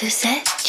to sais